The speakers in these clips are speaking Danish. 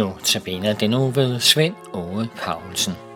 Nu tabiner den nu ved Svend Ove Paulsen.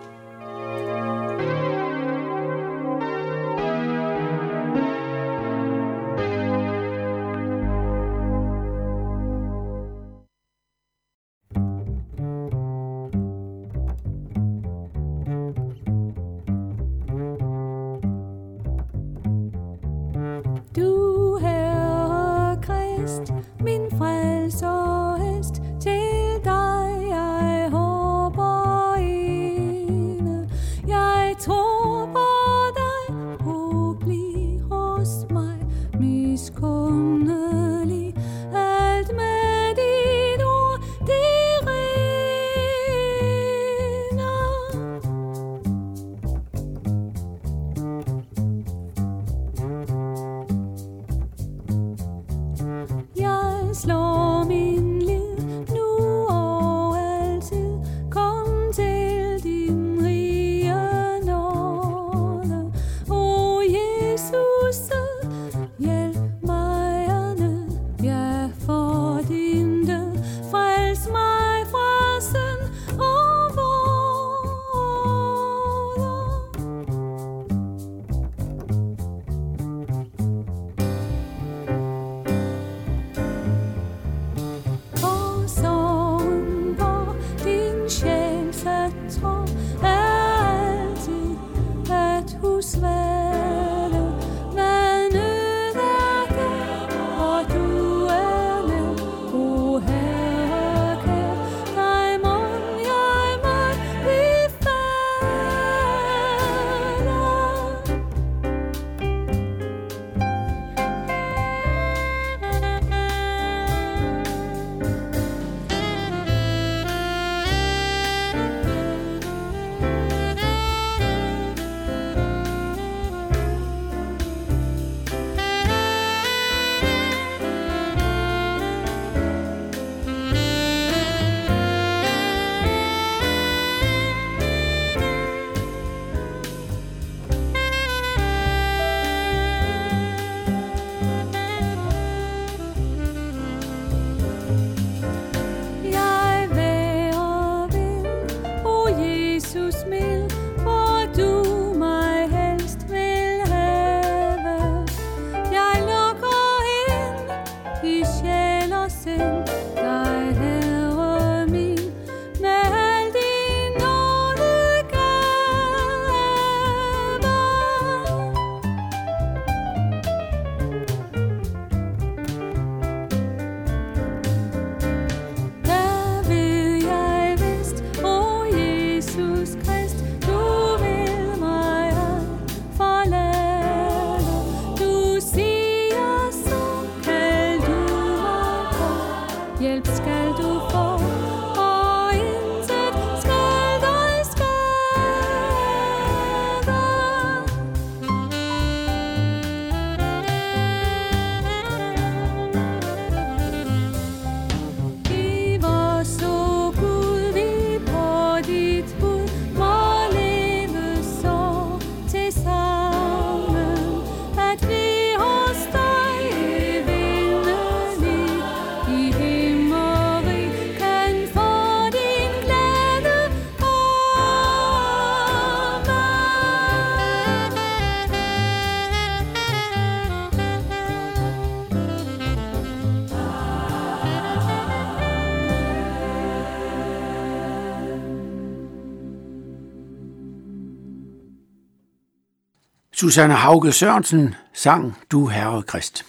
Susanne Hauge Sørensen sang Du Herre Krist.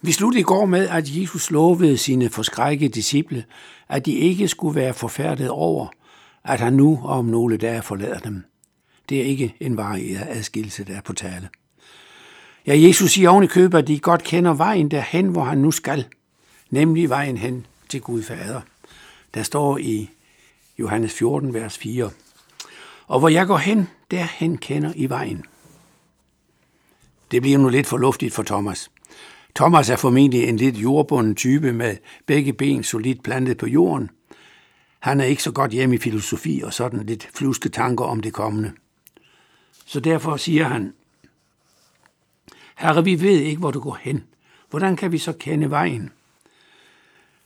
Vi sluttede i går med, at Jesus lovede sine forskrækkede disciple, at de ikke skulle være forfærdet over, at han nu om nogle dage forlader dem. Det er ikke en varig adskillelse, der er på tale. Ja, Jesus siger oven i købet, at de godt kender vejen derhen, hvor han nu skal, nemlig vejen hen til Gud Fader. Der står i Johannes 14, vers 4. Og hvor jeg går hen, derhen kender I vejen. Det bliver nu lidt for luftigt for Thomas. Thomas er formentlig en lidt jordbunden type med begge ben solidt plantet på jorden. Han er ikke så godt hjemme i filosofi og sådan lidt fluske tanker om det kommende. Så derfor siger han, Herre, vi ved ikke, hvor du går hen. Hvordan kan vi så kende vejen?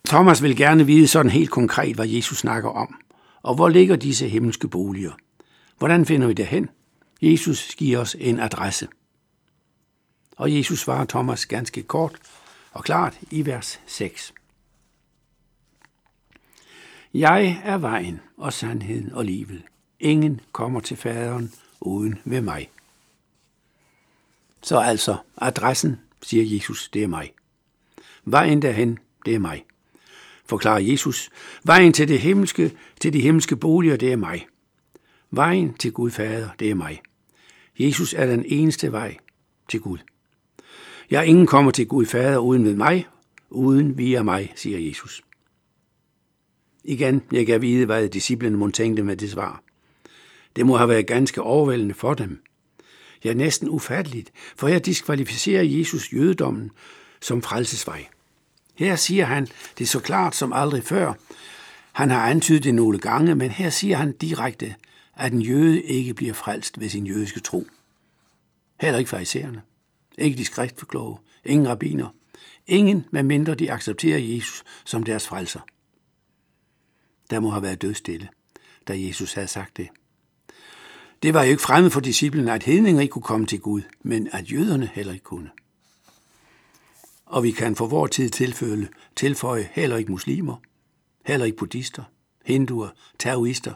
Thomas vil gerne vide sådan helt konkret, hvad Jesus snakker om. Og hvor ligger disse himmelske boliger? Hvordan finder vi derhen? Jesus giver os en adresse. Og Jesus svarer Thomas ganske kort og klart i vers 6. Jeg er vejen og sandheden og livet. Ingen kommer til faderen uden ved mig. Så altså, adressen, siger Jesus, det er mig. Vejen derhen, det er mig. Forklarer Jesus. Vejen til det himmelske, til de himmelske boliger, det er mig. Vejen til Gud Fader, det er mig. Jesus er den eneste vej til Gud. Jeg ingen kommer til Gud Fader uden ved mig, uden via mig, siger Jesus. Igen, jeg kan vide, hvad disciplene må tænke med det svar. Det må have været ganske overvældende for dem. Ja, næsten ufatteligt, for her diskvalificerer Jesus jødedommen som frelsesvej. Her siger han det så klart som aldrig før. Han har antydet det nogle gange, men her siger han direkte, at en jøde ikke bliver frelst ved sin jødiske tro. Heller ikke farisæerne. Ikke de skriftforkloge. Ingen rabbiner. Ingen, medmindre de accepterer Jesus som deres frelser. Der må have været dødstille, da Jesus havde sagt det. Det var jo ikke fremmed for disciplene, at hedninger ikke kunne komme til Gud, men at jøderne heller ikke kunne. Og vi kan for vor tid tilføje, tilføje heller ikke muslimer, heller ikke buddhister, hinduer, taoister,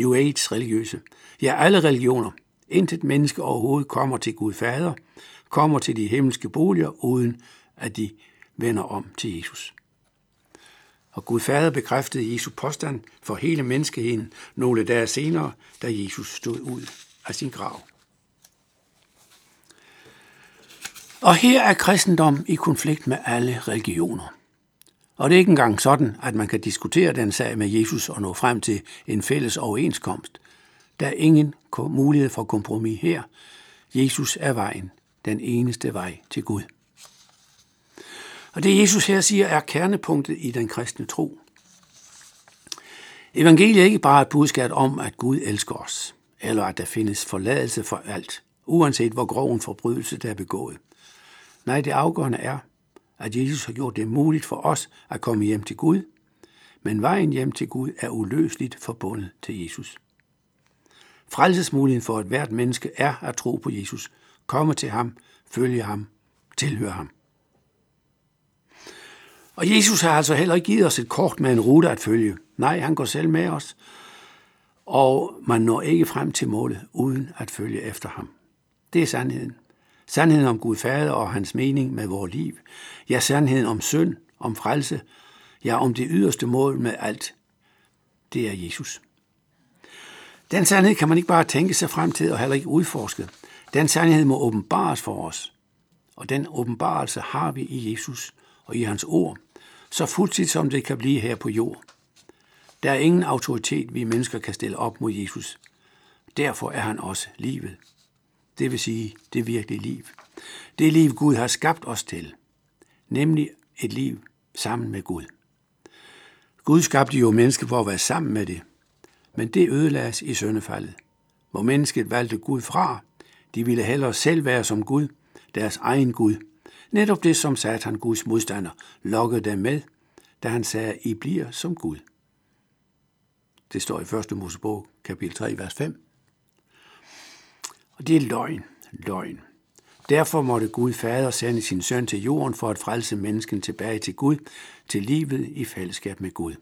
New Age religiøse. Ja, alle religioner. Intet menneske overhovedet kommer til Gud Fader, kommer til de himmelske boliger, uden at de vender om til Jesus. Og Gud Fader bekræftede Jesu påstand for hele menneskeheden nogle dage senere, da Jesus stod ud af sin grav. Og her er kristendom i konflikt med alle religioner. Og det er ikke engang sådan, at man kan diskutere den sag med Jesus og nå frem til en fælles overenskomst. Der er ingen mulighed for kompromis her. Jesus er vejen, den eneste vej til Gud. Og det Jesus her siger er kernepunktet i den kristne tro. Evangeliet er ikke bare et budskab om, at Gud elsker os, eller at der findes forladelse for alt, uanset hvor grov en forbrydelse der er begået. Nej, det afgørende er, at Jesus har gjort det muligt for os at komme hjem til Gud, men vejen hjem til Gud er uløseligt forbundet til Jesus. Frelsesmuligheden for et hvert menneske er at tro på Jesus, komme til ham, følge ham, tilhøre ham. Og Jesus har altså heller ikke givet os et kort med en rute at følge. Nej, han går selv med os, og man når ikke frem til målet uden at følge efter ham. Det er sandheden. Sandheden om Gud Fader og hans mening med vores liv. Ja, sandheden om synd, om frelse. Ja, om det yderste mål med alt. Det er Jesus. Den sandhed kan man ikke bare tænke sig frem til og heller ikke udforske. Den sandhed må åbenbares for os. Og den åbenbarelse har vi i Jesus og i hans ord, så fuldtigt som det kan blive her på jord. Der er ingen autoritet, vi mennesker kan stille op mod Jesus. Derfor er han også livet det vil sige det virkelige liv. Det liv, Gud har skabt os til, nemlig et liv sammen med Gud. Gud skabte jo mennesket for at være sammen med det, men det ødelagdes i søndefaldet, hvor mennesket valgte Gud fra. De ville hellere selv være som Gud, deres egen Gud. Netop det, som Satan, Guds modstander, lokkede dem med, da han sagde, I bliver som Gud. Det står i 1. Mosebog, kapitel 3, vers 5. Og det er løgn, løgn. Derfor måtte Gud Fader sende sin søn til jorden for at frelse mennesken tilbage til Gud, til livet i fællesskab med Gud.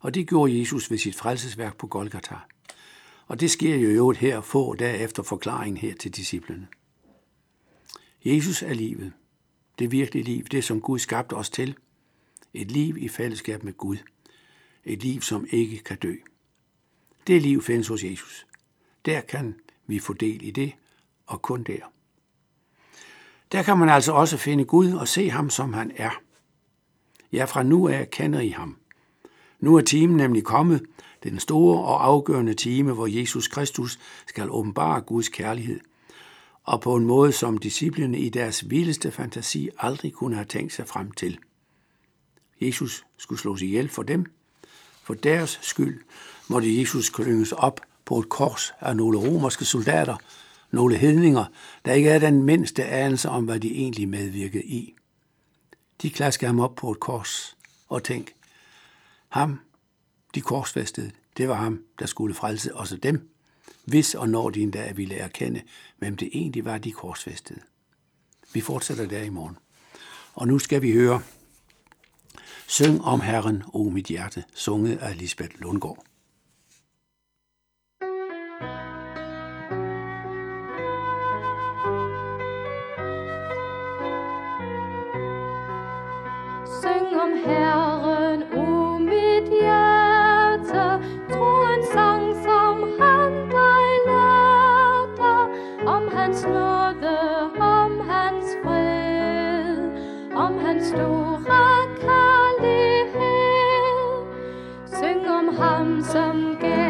Og det gjorde Jesus ved sit frelsesværk på Golgata. Og det sker jo i øvrigt her få dage efter forklaringen her til disciplene. Jesus er livet. Det virkelige liv, det som Gud skabte os til. Et liv i fællesskab med Gud. Et liv, som ikke kan dø. Det liv findes hos Jesus. Der kan vi får del i det, og kun der. Der kan man altså også finde Gud og se ham, som han er. Ja, fra nu af kender I ham. Nu er timen nemlig kommet, den store og afgørende time, hvor Jesus Kristus skal åbenbare Guds kærlighed, og på en måde, som disciplene i deres vildeste fantasi aldrig kunne have tænkt sig frem til. Jesus skulle slås ihjel for dem. For deres skyld måtte Jesus klynges op på et kors af nogle romerske soldater, nogle hedninger, der ikke er den mindste anelse om, hvad de egentlig medvirkede i. De klaskede ham op på et kors, Og tænk, ham, de korsfæstede, det var ham, der skulle frelse også dem, hvis og når de endda ville erkende, hvem det egentlig var, de korsfæstede. Vi fortsætter der i morgen. Og nu skal vi høre Syng om Herren, o mit hjerte, sunget af Lisbeth Lundgaard. om hans nåde, om hans fred, om hans store kærlighed. Syng om ham, som gav